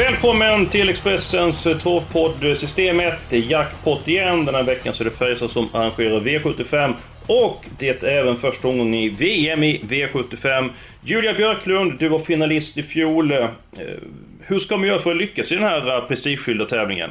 Välkommen till Expressens travpodd Systemet. Det är jackpot igen. Den här veckan så är det Färjestad som arrangerar V75. Och det är även första omgången i VM i V75. Julia Björklund, du var finalist i fjol. Eh, hur ska man göra för att lyckas i den här eh, prestigefyllda tävlingen?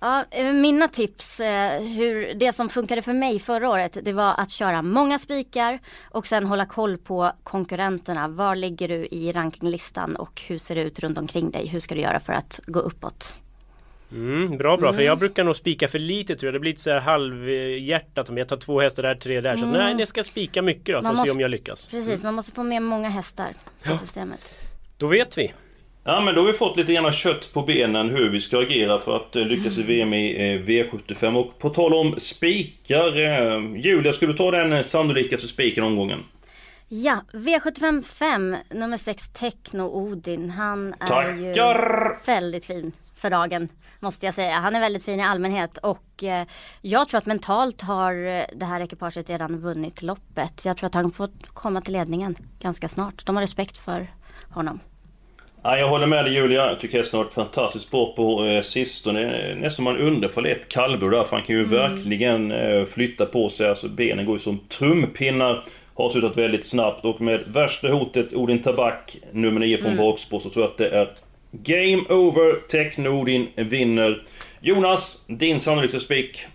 Ja, eh, mina tips, eh, hur, det som funkade för mig förra året, det var att köra många spikar och sen hålla koll på konkurrenterna. Var ligger du i rankinglistan och hur ser det ut runt omkring dig? Hur ska du göra för att gå uppåt? Mm, bra bra, mm. för jag brukar nog spika för lite tror jag. Det blir lite så här halvhjärtat som jag tar två hästar där, tre där. Mm. Så nej, jag ska spika mycket då för man att måste, se om jag lyckas. Precis, mm. man måste få med många hästar på ja. systemet. Då vet vi. Ja men då har vi fått lite grann kött på benen hur vi ska agera för att eh, lyckas i VM i eh, V75. Och på tal om spikar, eh, Julia ska du ta den sannolikaste spiken omgången? Ja, V75 5, nummer 6 Techno Odin. Han är Tackar. ju väldigt fin för dagen. Måste jag säga. Han är väldigt fin i allmänhet och eh, jag tror att mentalt har det här ekipaget redan vunnit loppet. Jag tror att han får komma till ledningen ganska snart. De har respekt för honom. Ja, jag håller med dig Julia. Jag tycker hästen har varit fantastiskt bra på eh, sistone. Nästan man undrar för ett kallblod där, för han kan ju mm. verkligen eh, flytta på sig. Alltså benen går ju som trumpinnar. Har slutat väldigt snabbt och med värsta hotet Odin Tabak, nummer 9 från mm. bakspår, så tror jag att det är Game over. Technodin vinner. Jonas, din sannolika spik?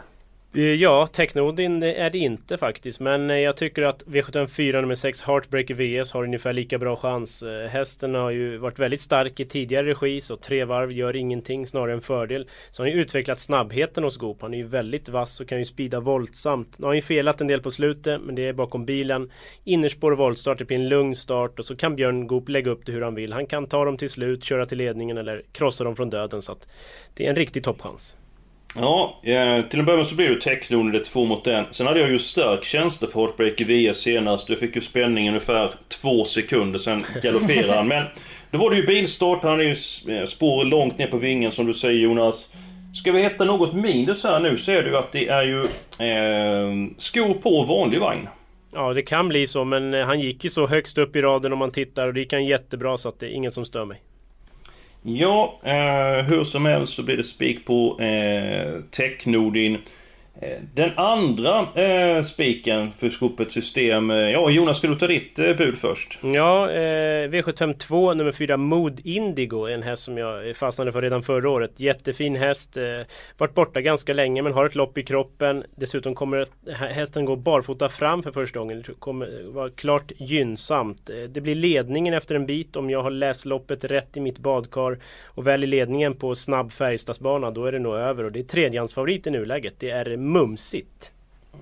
Eh, ja, Technodin eh, är det inte faktiskt. Men eh, jag tycker att V754 nummer 6 Heartbreaker VS har ungefär lika bra chans. Hästen har ju varit väldigt stark i tidigare regi så tre varv gör ingenting, snarare en fördel. Så har han ju utvecklat snabbheten hos Goop. Han är ju väldigt vass och kan ju spida våldsamt. Nu har han ju felat en del på slutet men det är bakom bilen. Innerspår och voltstart, det blir en lugn start och så kan Björn Goop lägga upp det hur han vill. Han kan ta dem till slut, köra till ledningen eller krossa dem från döden. Så att det är en riktig toppchans. Ja, eh, till en början så blev det Techlone det två mot en. Sen hade jag ju stark känsla för Heartbreaker VS senast. Jag fick ju spänning ungefär två sekunder, sen galopperade han. Men då var det ju bilstart, han är ju eh, spår långt ner på vingen som du säger Jonas. Ska vi hitta något minus här nu så är det ju att det är ju eh, skor på vanlig vagn. Ja det kan bli så men han gick ju så högst upp i raden om man tittar och det gick han jättebra så att det är inget som stör mig. Ja, eh, hur som helst så blir det spik på eh, Technodin. Eh, den andra eh, spiken för skopet system. Eh, ja, Jonas, ska du ta ditt eh, bud först? Ja, eh, V752 nummer 4 Mood Indigo. En häst som jag fastnade för redan förra året. Jättefin häst. Eh, varit borta ganska länge men har ett lopp i kroppen. Dessutom kommer hästen gå barfota fram för första gången. Det kommer vara klart gynnsamt. Eh, det blir ledningen efter en bit om jag har läst loppet rätt i mitt badkar. Och väl i ledningen på snabb Färjestadsbana då är det nog över. Och det är tredjehandsfavorit i nuläget. Det är mumsigt.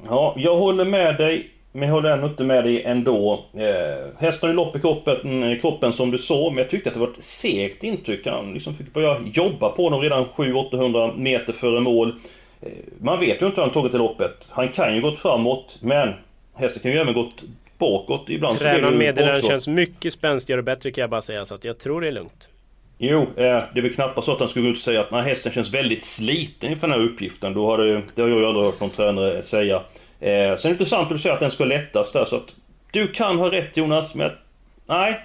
Ja, jag håller med dig. Men jag håller ändå inte med dig ändå. Eh, hästen har ju lopp i kroppen, kroppen som du sa, men jag tyckte att det var ett segt intryck. Han liksom fick börja jobba på dem redan 700-800 meter före mål. Eh, man vet ju inte hur han tagit till loppet. Han kan ju gått framåt, men hästen kan ju även gått bakåt ibland. Tränaren meddelar känns mycket spänstigare och bättre kan jag bara säga, så att jag tror det är lugnt. Jo, eh, det är väl knappast så att han skulle gå ut och säga att när hästen känns väldigt sliten inför den här uppgiften. Då har det, det har jag ju aldrig hört någon tränare säga. Eh, sen är det intressant att du säger att den ska lättas där, så att du kan ha rätt Jonas, men nej,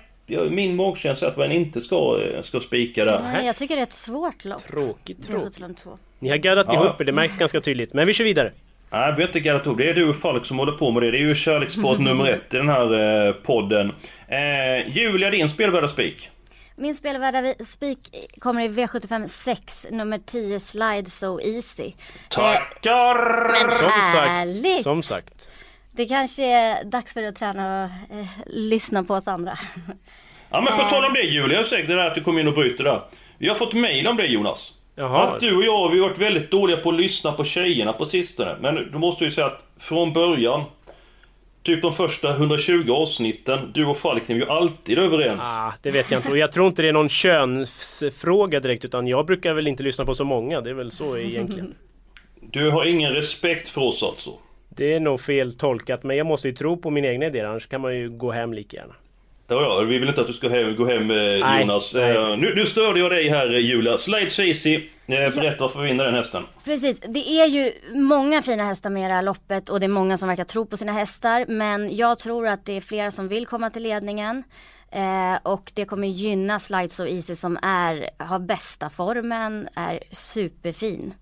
min magkänsla är att man inte ska, eh, ska spika där. Nej, jag tycker det är ett svårt lopp. Tråkigt, tråkigt. Ni har gaddat ja. ihop er, det märks ganska tydligt. Men vi kör vidare. Nej, vi har inte gaddat ihop. Det är du och Falk som håller på med det. Det är ju kärlekssport nummer ett i den här eh, podden. Eh, Julia, din spelvärda spik? Min spelvärda spik kommer i V75 6, nummer 10, Slide So Easy. Tackar! Eh, men som härligt! Sagt, som sagt. Det kanske är dags för dig att träna och eh, lyssna på oss andra. Ja men på tal om det Julia, jag säger det där att du kom in och bryter där. Vi har fått mail om det Jonas. Jaha. Att du och jag vi har varit väldigt dåliga på att lyssna på tjejerna på sistone. Men du måste ju säga att från början Typ de första 120 avsnitten, du och Falken är ju alltid överens. Ah, det vet jag inte. Och jag tror inte det är någon könsfråga direkt. Utan jag brukar väl inte lyssna på så många. Det är väl så egentligen. Du har ingen respekt för oss alltså? Det är nog fel tolkat. Men jag måste ju tro på mina egna idéer. Annars kan man ju gå hem lika gärna. Ja, ja, vi vill inte att du ska hem, gå hem eh, Jonas. Nej, nej. Nu, nu störde jag dig här Julia. Slide so easy. Berätta varför vi vinner den hästen. Precis, det är ju många fina hästar med i det här loppet och det är många som verkar tro på sina hästar. Men jag tror att det är flera som vill komma till ledningen. Eh, och det kommer gynna Slide So Easy som är, har bästa formen, är superfin.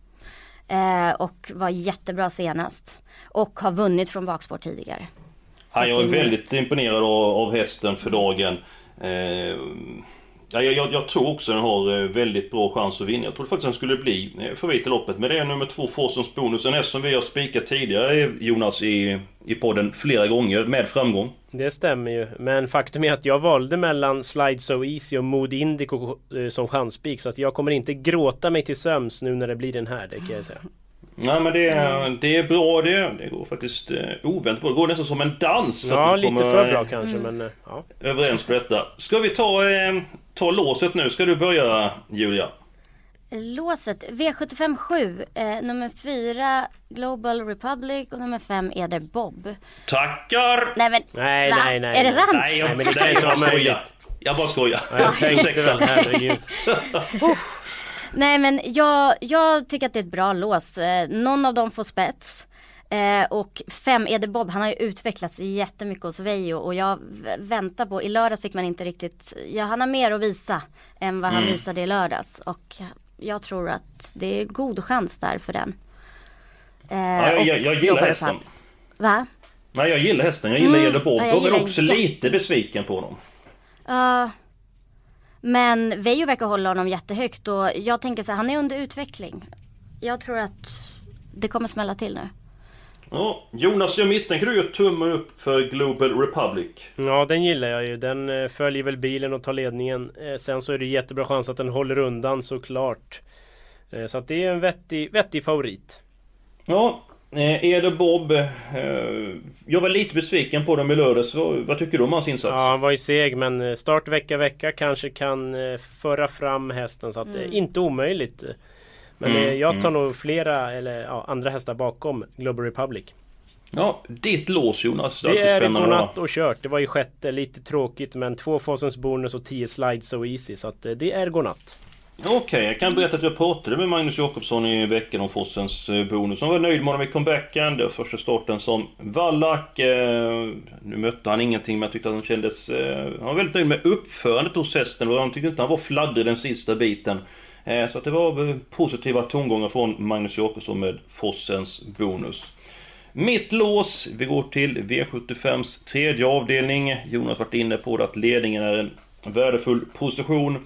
Eh, och var jättebra senast. Och har vunnit från bakspår tidigare. Han är väldigt imponerad av, hästen för dagen. Eh, Ja, jag, jag, tror också den har eh, väldigt bra chans att vinna. Jag trodde faktiskt den skulle bli eh, favorit i loppet. Men det är nummer två, Forsons Bonus. En häst som vi har spikat tidigare, Jonas, i, i podden flera gånger med framgång. Det stämmer ju. Men faktum är att jag valde mellan Slide So Easy och Mood Indico som chanspik. Så att jag kommer inte gråta mig till söms nu när det blir den här, det kan jag säga. Nej men det, är, det är bra det. Det går faktiskt eh, oväntat bra. Det går nästan som en dans. Ja, lite för bra kanske men eh, ja. Överens på detta. Ska vi ta, eh, ta låset nu? Ska du börja Julia? Låset V75 7, eh, nummer 4 Global Republic och nummer 5 Eder Bob. Tackar! Nej men, nej, va? nej, nej. Är det sant? Nej, jag, nej men det är inte möjligt. Jag bara skojar. Ja, jag tänkte väl, herregud. Nej men jag, jag tycker att det är ett bra lås. Eh, någon av dem får spets. Eh, och fem Eder Bob, han har ju utvecklats jättemycket hos Vejo och jag väntar på, i lördags fick man inte riktigt, ja han har mer att visa än vad han mm. visade i lördags. Och jag tror att det är god chans där för den. Eh, ja, jag, jag, jag gillar hästen. Va? Nej jag gillar hästen, jag gillar mm. Eder Bob. Ja, jag är också lite besviken på honom. Uh, men Veijo verkar hålla honom jättehögt och jag tänker så här, han är under utveckling. Jag tror att det kommer smälla till nu. Ja, Jonas, jag misstänker du gör tummen upp för Global Republic. Ja, den gillar jag ju. Den eh, följer väl bilen och tar ledningen. Eh, sen så är det jättebra chans att den håller undan såklart. Eh, så att det är en vettig, vettig favorit. Ja, Eh, Eder Bob, eh, jag var lite besviken på dem i lördags. Vad, vad, tycker du om hans insats? Ja, han var ju seg men eh, start vecka vecka kanske kan eh, föra fram hästen så att mm. inte omöjligt. Men mm, eh, jag tar mm. nog flera eller ja, andra hästar bakom Global Republic. Ja, ditt lås Jonas. Det, det är godnatt och kört. Det var ju sjätte, lite tråkigt men två Fossens bonus och tio slides so easy. Så att det är godnatt. Okej, okay, jag kan berätta att jag pratade med Magnus Jakobsson i veckan om Fossens eh, bonus. Han var nöjd med comebacken. Det var första starten som vallack. Eh, nu mötte han ingenting men jag tyckte att han kändes... Eh, han var väldigt nöjd med uppförandet hos hästen och han tyckte inte han var fladdrig den sista biten. Eh, så att det var eh, positiva tongångar från Magnus Jakobsson med Fossens bonus. Mitt lås, vi går till V75s tredje avdelning. Jonas varit inne på det att ledningen är en värdefull position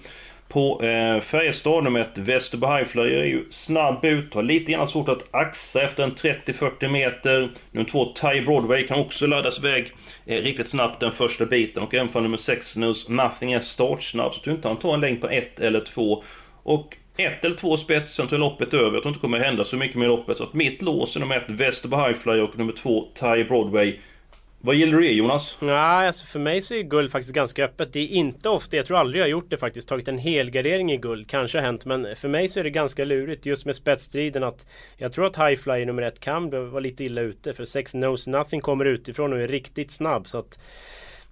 på eh, Färjestad. Nummer ett Västerbo Highflyer är ju snabb ut, har lite grann svårt att axa efter en 30-40 meter. Nummer två Ty Broadway kan också laddas iväg eh, riktigt snabbt den första biten. Och även för nummer 6 Nus Nothing är startsnabb, så tror inte han tar en längd på ett eller två. Och ett eller två spets, sen tar loppet över. Jag tror inte det kommer hända så mycket med loppet. Så att mitt lås är nummer ett Västerbo Highflyer och nummer två Ty Broadway. Vad gillar du det Jonas? Nej, alltså för mig så är guld faktiskt ganska öppet. Det är inte ofta, jag tror aldrig jag har gjort det faktiskt, tagit en helgardering i guld. Kanske har hänt, men för mig så är det ganska lurigt just med spetsstriden att jag tror att Highflyer nummer ett kan vara lite illa ute. För 6 Knows Nothing kommer utifrån och är riktigt snabb. Så att,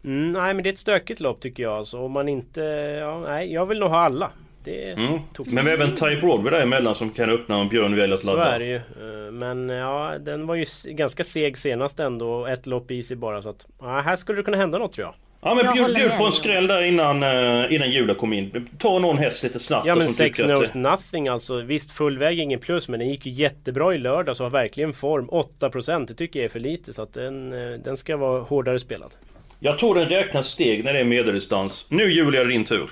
mm, nej, men det är ett stökigt lopp tycker jag. Så alltså, om man inte, ja, nej, jag vill nog ha alla. Det mm. Men vi har även Ty Broadway däremellan som kan öppna om Björn väljer att ladda. Så är det ju. Eh, men ja, den var ju ganska seg senast ändå. Ett lopp easy bara. Så att, ja, här skulle det kunna hända något tror jag. Ja men bjud, bjud på en skräll där innan, uh, innan Juda kom in. Ta någon häst lite snabbt. Ja men Sex Knows att... Nothing alltså. Visst full väg ingen plus men den gick ju jättebra i lördag så har verkligen form. 8% det tycker jag är för lite så att den, den ska vara hårdare spelad. Jag tror den räknar steg när det är medeldistans. Nu Julia, din tur.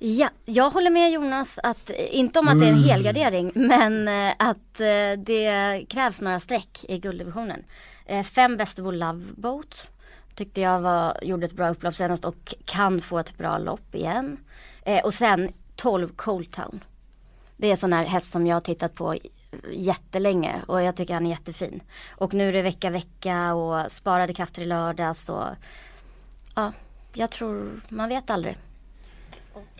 Ja, jag håller med Jonas att, inte om att det är en mm. helgardering, men eh, att eh, det krävs några streck i gulddivisionen. Eh, fem Västerbo Loveboat tyckte jag var, gjorde ett bra upplopp senast och kan få ett bra lopp igen. Och sen 12 Cold Town. Det är sån här häst som jag har tittat på jättelänge och jag tycker han är jättefin. Och nu är det vecka vecka och sparade krafter i lördags och ja, jag tror, man vet aldrig.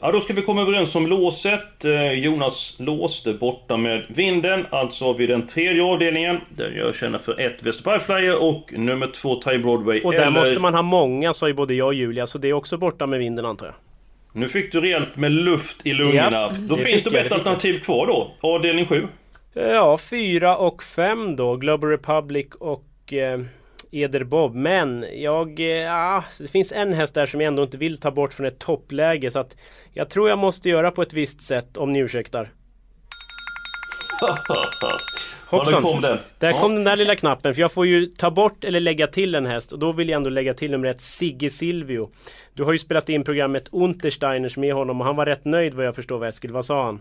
Ja, då ska vi komma överens om låset. Eh, Jonas låste borta med vinden. Alltså har vi den tredje avdelningen. Där jag känner för ett Västerberg Flyer och nummer två Thai Broadway. Och där eller... måste man ha många, sa ju både jag och Julia. Så det är också borta med vinden antar jag. Nu fick du rejält med luft i lungorna. Ja, då det finns det fick alternativ kvar då. Avdelning 7. Ja, fyra och fem då. Global Republic och eh, Eder Bob. Men jag... Eh, ja, det finns en häst där som jag ändå inte vill ta bort från ett toppläge. Så att jag tror jag måste göra på ett visst sätt om ni ursäktar. Hoppsan! kom den. Där Ja. kom den där lilla knappen. För jag får ju ta bort eller lägga till en häst. Och då vill jag ändå lägga till nummer ett, Sigge Silvio. Du har ju spelat in programmet Untersteiners med honom och han var rätt nöjd vad jag förstår Eskil. Vad sa han?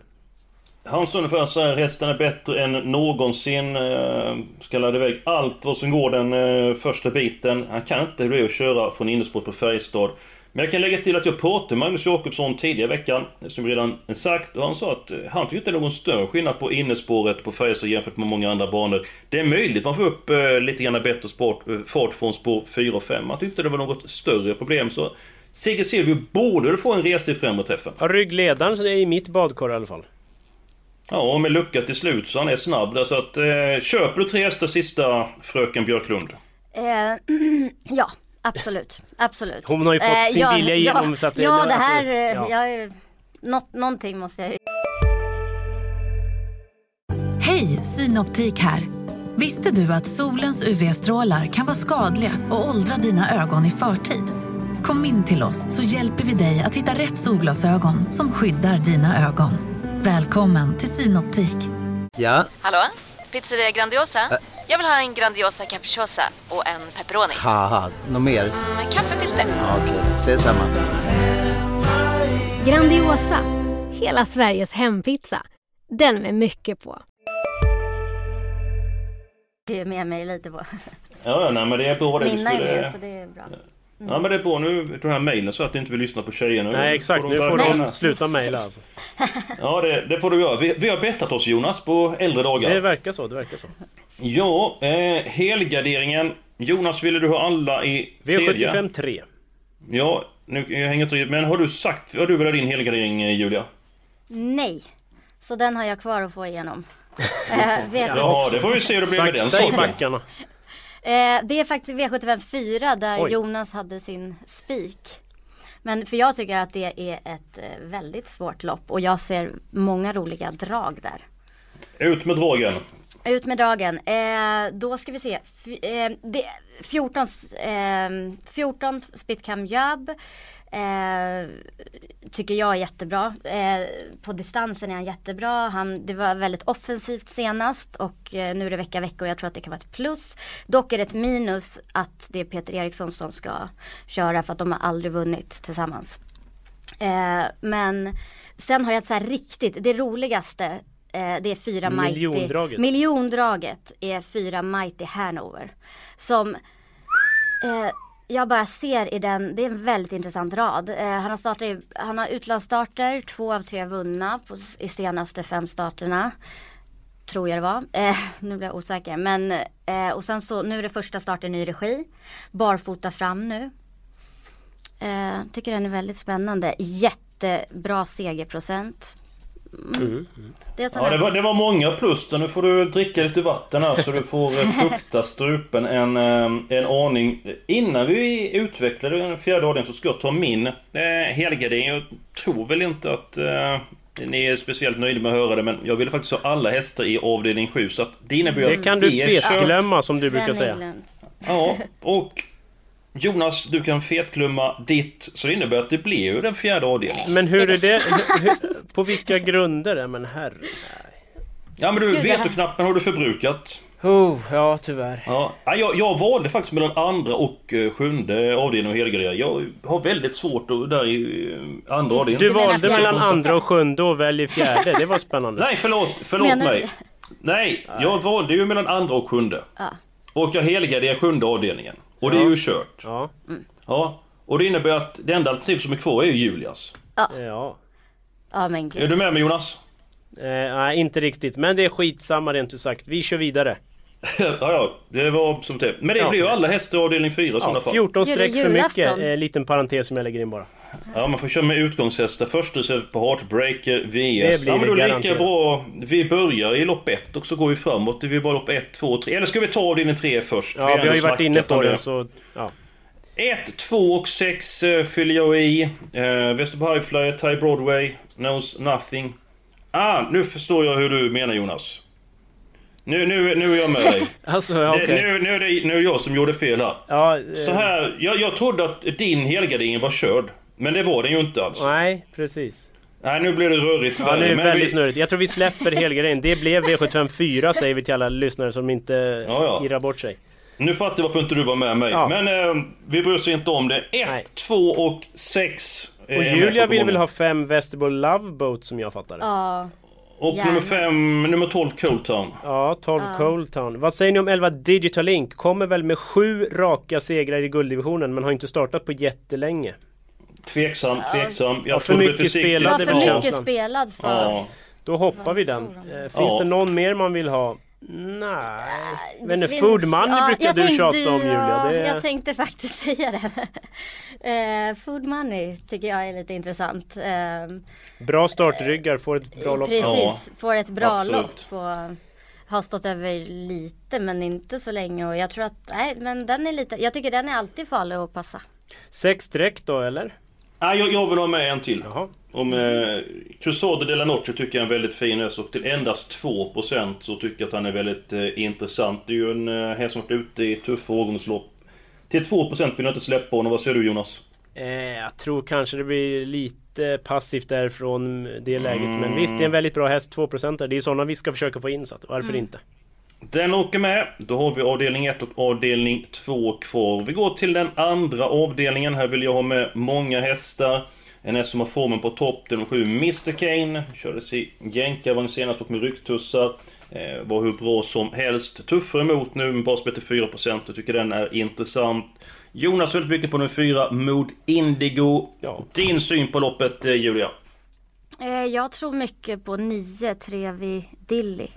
Han står ungefär så här, hästen är bättre än någonsin. Eh, ska ladda iväg allt vad som går den eh, första biten. Han kan inte bli att köra från innerspåret på Färjestad. Men jag kan lägga till att jag pratade med Magnus Jakobsson tidigare i veckan, som redan sagt, och han sa att eh, han tycker inte det är någon större skillnad på innerspåret på Färjestad jämfört med många andra banor. Det är möjligt man får upp eh, lite grann bättre sport, eh, fart från spår 4 och 5. Han tyckte det var något större problem, så Sigge Silvio borde väl få en resa i främre träffen. Ja, ryggledaren är i mitt badkar i alla fall. Ja, och med lucka till slut så han är snabb där, så att... Eh, köper du tre hästar sista Fröken Björklund? Eh, ja, absolut. Absolut. Hon har ju fått sin vilja igenom, Ja, så att det- ja, det- det här... alltså, eh, ja. Jag, något, någonting måste jag ju... Hej, Synoptik här. Visste du att solens UV-strålar kan vara skadliga och åldra dina ögon i förtid? Kom in till oss så hjälper vi dig att hitta rätt solglasögon som skyddar dina ögon. Välkommen till Synoptik. Ja, Hallå? Pizzeria Grandiosa? Jag vill ha en Grandiosa capriciosa och en pepperoni. något mer? Med kaffefilter. Ja, Okej, ses samma. Grandiosa, hela Sveriges hempizza. Den med mycket på. ju med mig lite på. Ja, ja, nej men det är bra det. Vi Mina är med så det är bra. Ja men det är bra nu, den här mejlen så att du inte vill lyssna på tjejerna. Nej exakt, Får nu får de sluta mejla alltså. Ja det, det får du göra. Vi, vi har bettat oss Jonas på äldre dagar. Det verkar så, det verkar så. Ja, eh, helgarderingen. Jonas, ville du ha alla i tredje? V75 3. Ja, nu jag hänger inte Men har du sagt, har du velat ha din helgardering eh, Julia? Nej. Så den har jag kvar att få igenom. Eh, V75 Ja, det får vi se hur det blir med den saken. Eh, det är faktiskt V75 4 där Oj. Jonas hade sin spik. Men för jag tycker att det är ett eh, väldigt svårt lopp och jag ser många roliga drag där. Ut med dragen. Ut med dagen. Eh, då ska vi se. F- eh, det, 14, eh, 14 Spitcam Jab. Eh, tycker jag är jättebra. Eh, på distansen är han jättebra. Han, det var väldigt offensivt senast och eh, nu är det vecka vecka och jag tror att det kan vara ett plus. Dock är det ett minus att det är Peter Eriksson som ska köra för att de har aldrig vunnit tillsammans. Eh, men sen har jag ett så här riktigt, det roligaste eh, det är fyra Mighty Miljondraget. Miljondraget är fyra Mighty Hanover. Som eh, jag bara ser i den, det är en väldigt intressant rad. Eh, han, har startat, i- han har utlandsstarter, två av tre vunna på, i senaste fem starterna. Tror jag det var. Eh, nu blir jag osäker. Men, eh, och sen så, nu är det första starten i ny regi. Barfota fram nu. Eh, tycker den är väldigt spännande. Jättebra segerprocent. Mm. Det är sån Ja, det var, det var många plus där. Nu får du dricka lite vatten här så du får eh, fukta strupen en, eh, en aning. Innan vi utvecklar den fjärde avdelningen så ska jag ta min eh, helgardering. Jag tror väl inte att eh, ni är speciellt nöjda med att höra det men jag ville faktiskt ha alla hästar i avdelning 7 så att det innebär ju Det att kan du det fetglömma som du brukar säga. Ja, och Jonas, du kan fetglömma ditt. Så det innebär att det blir ju den fjärde avdelningen. Men hur är det? Hur, på vilka grunder? Ja, men herre. Ja men du, vetoknappen har du förbrukat. Oh, ja tyvärr. Ja, ja, jag, jag valde faktiskt mellan andra och eh, sjunde avdelningen och helgardera. Jag har väldigt svårt att, där i eh, andra avdelningen. Du valde mellan andra och sjunde och väljer fjärde. Det var spännande. Nej, förlåt, förlåt Menar mig. du? Nej, jag valde ju mellan andra och sjunde. Ja. Och jag helgarderar sjunde avdelningen. Och det är ju kört. Ja, Ja. Och det innebär att det enda alternativ som är kvar är ju Julias. ja. Ja men Är gud. du med mig Jonas? Eh, nej, inte riktigt. Men det är skitsamma rent ut sagt. Vi kör vidare. ja, ja, det var som det. Men det Ja. blir ju alla hästar i avdelning 4 i Ja, sådana fall. 14 Gör det streck för mycket. julafton? Eh, liten parentes som jag lägger in bara. Ja, man får köra med utgångshästar. Först reserv på Heartbreaker VS. Ja, men då lika bra. Vi börjar i lopp 1 och så går vi framåt. Det är bara lopp 1, 2 och 3. Eller ska vi ta avdelning 3 först? Ja, har vi har ju varit inne på det. Så, ja. 1, 2 och 6 uh, fyller jag i. Uh, Västerbo Highflyer, Ty Broadway, Knows Nothing. Ah, nu förstår jag hur du menar Jonas. Nu, nu, nu är jag med dig. Alltså, ja, det, nu, nu, är det, nu är jag som gjorde fel här. Ja, eh, Så här, jag, jag trodde att din helgardering var körd. Men det var den ju inte alls. Nej, precis. Nej, nu blir det rörigt. Ja, nu är det väldigt vi- snurrigt. Jag tror vi släpper helgarderingen. Det blev V754 säger vi till alla lyssnare som inte Ja, ja. irrar bort sig. Nu fattar jag varför inte du var med mig. Ja. Men eh, vi bryr oss inte om det. 1, 2 och 6. Och Julia vill väl ha fem Västerbo Loveboat som jag fattar? Ja. Och Gärna. nummer 5, nummer 12 Cold Town. Ja, 12 Ja. Cold Town. Vad säger ni om 11 Digital Link? Kommer väl med sju raka segrar i gulddivisionen men har inte startat på jättelänge. Tveksam, tveksam. Jag Ja, för mycket försiktigt. spelade Var det för mycket spelad för. Ja. Då hoppar vi den. Eh, Finns Ja. det någon mer man vill ha? Nej. Men finns- Food Money ja, brukar du tänkte- tjata om Julia. Ja, Det... jag tänkte faktiskt säga det. Eh, food Money tycker jag är lite intressant. Eh, Bra startryggar, får ett bra lopp. Precis, får ett bra absolut. lopp. Får, har stått över lite men inte så länge och jag tror att, nej men den är lite, jag tycker den är alltid farlig att passa. Sex streck då eller? Nej, jag, jag vill ha med en till. Jaha. Om eh, Crusade de la Noche tycker jag är en väldigt fin häst och till endast 2% så tycker jag att han är väldigt eh, intressant. Det är ju en eh, häst som varit ute i tuffa årgångslopp. Till 2% vill jag inte släppa honom. Vad säger du Jonas? Eh, jag tror kanske det blir lite passivt därifrån det läget. Men Mm. visst, det är en väldigt bra häst. 2% Det är sådana vi ska försöka få in så att, varför Mm. inte? Den åker med. Då har vi avdelning 1 och avdelning 2 kvar. Vi går till den andra avdelningen. Här vill jag ha med många hästar. En häst som har formen på topp, den nummer 7 Mr Kane. Kördes i jänkarvagn senast och med rycktussar. Eh, var hur bra som helst. Tuffare emot nu, men bara spelar till 4%. Jag tycker den är intressant. Jonas väldigt mycket på nummer 4, Mood Indigo. Ja. Din syn på loppet, eh, Julia? Eh, jag tror mycket på 9 Trevi Dilly.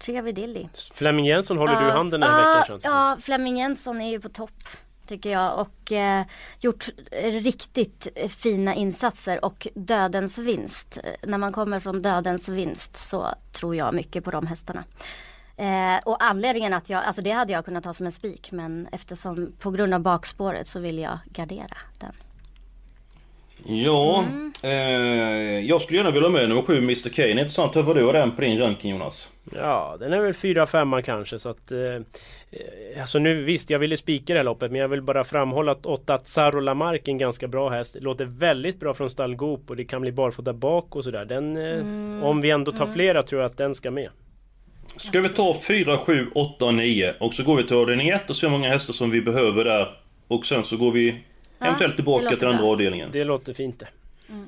Trevi Dilly. Fleming Jensen håller du i Ja, handen den här ja, veckan känns. Ja, Flemming Jensson är ju på topp. Tycker jag och eh, gjort riktigt fina insatser och dödens vinst. När man kommer från dödens vinst så tror jag mycket på de hästarna. Eh, och anledningen att jag, alltså det hade jag kunnat ta som en spik men eftersom på grund av bakspåret så vill jag gardera den. Ja, Mm. eh, jag skulle gärna vilja ha med nummer 7, Mr Kane. Intressant hur var du har den på din ranking Jonas? Ja, den är väl 4-5 kanske så att... Eh, alltså nu visst, jag ville spika det här loppet men jag vill bara framhålla att 8 Zaro Lamarck är en ganska bra häst. Låter väldigt bra från stall Goop och det kan bli barfota bak och sådär. Den, eh, Mm. Om vi ändå tar flera tror jag att den ska med. Ska vi ta 4, 7, 8 och 9 och så går vi till avdelning 1 och ser hur många hästar som vi behöver där. Och sen så går vi eventuellt det tillbaka låter till andra bra. avdelningen. Det låter fint det.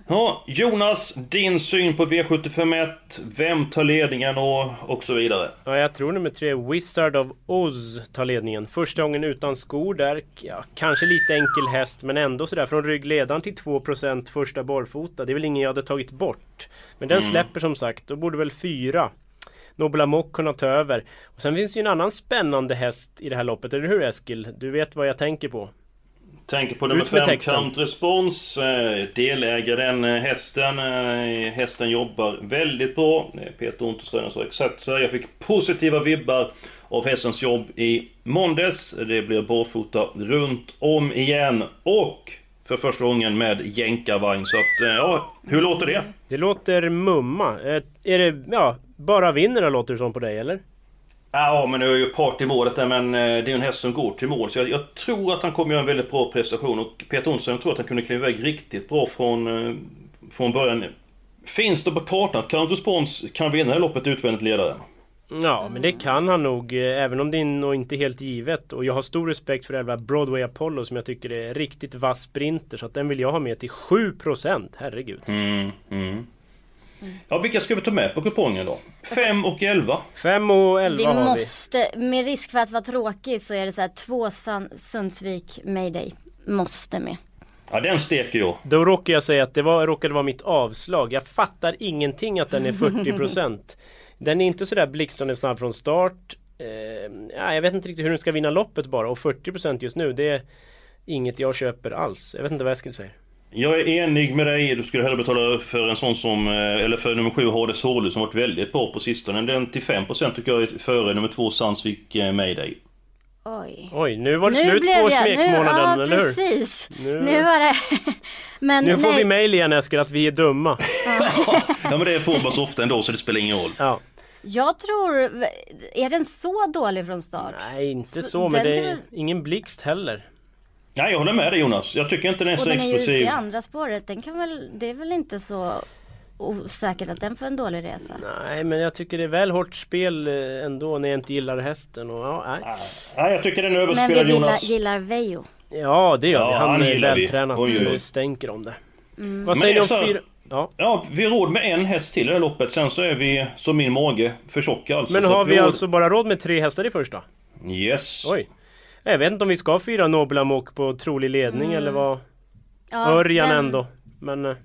Ja, Jonas, din syn på V751. Vem tar ledningen och, och så vidare. Ja, jag tror nummer tre Wizard of Oz tar ledningen. Första gången utan skor där. Ja, kanske lite enkel häst men ändå sådär från ryggledaren till 2% första barfota. Det är väl ingen jag hade tagit bort. Men den Mm. släpper som sagt. Då borde väl fyra Nobel Amok kunna ta över. Och sen finns det ju en annan spännande häst i det här loppet, eller hur Eskil? Du vet vad jag tänker på. Tänker på nummer Ut med 5, texten. Count Response. eh, Delägare den eh, hästen. eh, Hästen jobbar väldigt bra. Peter Untersteiner sa exakt så här. Jag fick positiva vibbar av hästens jobb i måndags. Det blir barfota runt om igen. Och för första gången med jänkarvagn. Så att, ja, hur låter det? Det låter mumma. Är det, ja, bara vinner låter det som på dig eller? Ja, men nu är ju part i målet där, men eh, det är ju en häst som går till mål. Så jag, jag tror att han kommer göra en väldigt bra prestation. Och Peter Olsson, jag tror att han kunde kliva iväg riktigt bra från, eh, från början. Finns det på kartan att Count Response kan vinna det loppet utvändigt ledaren? Ja, men det kan han nog, eh, även om det är nog inte helt givet. Och jag har stor respekt för 11 Broadway Apollo som jag tycker är riktigt vass sprinter. Så att den vill jag ha med till 7%, herregud. Mm, mm. Ja, vilka ska vi ta med på kupongen då? 5 och 11. 5 och 11 Vi har vi. måste, med risk för att vara tråkig så är det så här två Sun, Sundsvik Mayday. Måste med. Ja, den steker jag. Då råkar jag säga att det var, råkade vara mitt avslag. Jag fattar ingenting att den är 40%. den är inte sådär blixtrande snabb från start. Eh, ja, jag vet inte riktigt hur den ska vinna loppet bara och 40% just nu det är inget jag köper alls. Jag vet inte vad Eskil säger. Jag är enig med dig. Du skulle hellre betala för en sån som, eh, eller för nummer 7 HD Solu som varit väldigt bra på sistone. Den till 5% tycker jag är före nummer 2 Sandsvik eh, Mayday. Oj. Oj, nu var det Nu slut på smekmånaden, nu, eller ja, hur? precis. Nu- Nu, var det... Men Nu får nej. vi mail igen Eskil att vi är dumma. Ja men det får man så ofta ändå så det spelar ingen roll. Ja. Jag tror... Är den så dålig från start? Nej, inte Så så, men det är väl- ingen blixt heller. Nej jag håller med dig Jonas. Jag tycker inte den är Och så den är ju ute explosiv. i andra spåret. Den kan väl... Det är väl inte så osäkert att den får en dålig resa? Nej, men jag tycker det är väl hårt spel eh, ändå när jag inte gillar hästen. Och, ja, nej. Nej jag tycker den är Men vi överspelad gillar, Jonas. gillar Veijo. Ja, det gör Ja, vi. Han, han är vi. vältränad så det stänker om det. Mm. Vad Men säger ni om så- fyra? Ja. Ja, vi har råd med en häst till i det här loppet. Sen så är vi, som min mage, för tjocka alltså. Men har att vi råd- alltså bara råd med tre hästar i första? Yes. Oj. Jag vet inte om vi ska ha fyra Nobel Amok på trolig ledning Mm. eller vad? Ja, Örjan den- ändå. Men eh,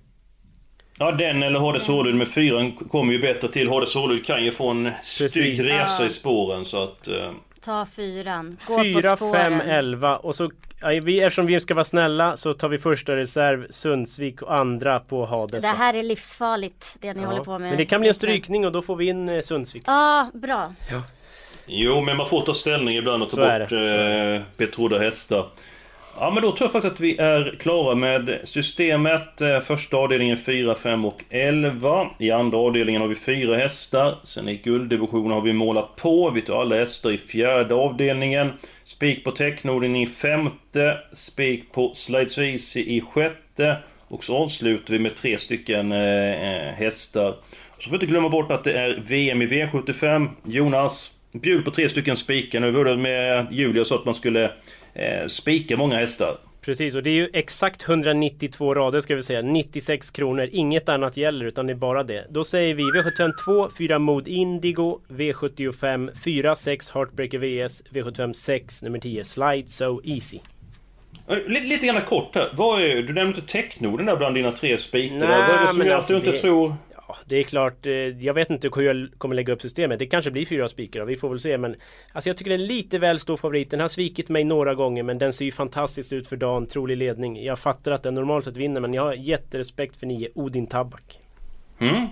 Ja den eller HD Solud med fyran kommer ju bättre till. HD Solud kan ju få en stygg resa Ja. i spåren så att... eh, Ta fyran. Gå fyra, på spåren. fem, elva och så ja, vi, eftersom vi ska vara snälla så tar vi första reserv Sundsvik och andra på Hades. Det här är livsfarligt det ni Ja. håller på med. Men det kan bli en strykning och då får vi in eh, Sundsvik. Ja, bra. Jo, men man får ta ställning ibland och ta Så bort eh, betrodda hästar. Ja, men då tror jag faktiskt att vi är klara med systemet. Eh, Första avdelningen 4, 5 och 11. I andra avdelningen har vi fyra hästar. Sen i gulddivisionen har vi målat på. Vi tar alla hästar i fjärde avdelningen. Spik på Technorden i femte. Spik på Slides Easy i sjätte. Och så avslutar vi med tre stycken eh, hästar. Så får vi inte glömma bort att det är VM i V75. Jonas, bjud på tre stycken spikar nu. Vi hörde med Julia så att man skulle eh, spika många hästar. Precis och det är ju exakt 192 rader ska vi säga. 96 kronor. Inget annat gäller utan det är bara det. Då säger vi V75 2, 4 Mod Indigo, V75 4, 6 Heartbreaker VS, V75 6, nummer 10 Slide So Easy. Eh, Lite, lite grann kort här. Är, du nämnde inte Technorden där bland dina tre spikar. Vad är det som men gör att alltså du inte det- tror... Ja, det är klart. eh, Jag vet inte hur jag kommer lägga upp systemet. Det kanske blir fyra spikar. Vi får väl se. Men alltså jag tycker det är lite väl stor favorit. Den har svikit mig några gånger men den ser ju fantastiskt ut för dagen. Trolig ledning. Jag fattar att den normalt sett vinner men jag har jätterespekt för nio Odin Tabak. Mm.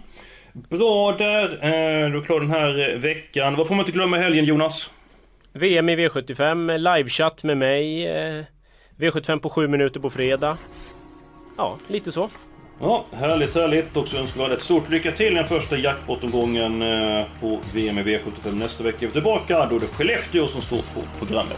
Bra där. Eh, du är klar den här eh, veckan. Vad får man inte glömma i helgen Jonas? VM i V75, livechatt med mig. eh, V75 på sju minuter på fredag. Ja, lite så. Ja, härligt, härligt. Och så önskar vi alla ett stort lycka till i den första jackpot-omgången eh, på VM i V75 nästa vecka. är vi tillbaka. Då är det Skellefteå som står på programmet.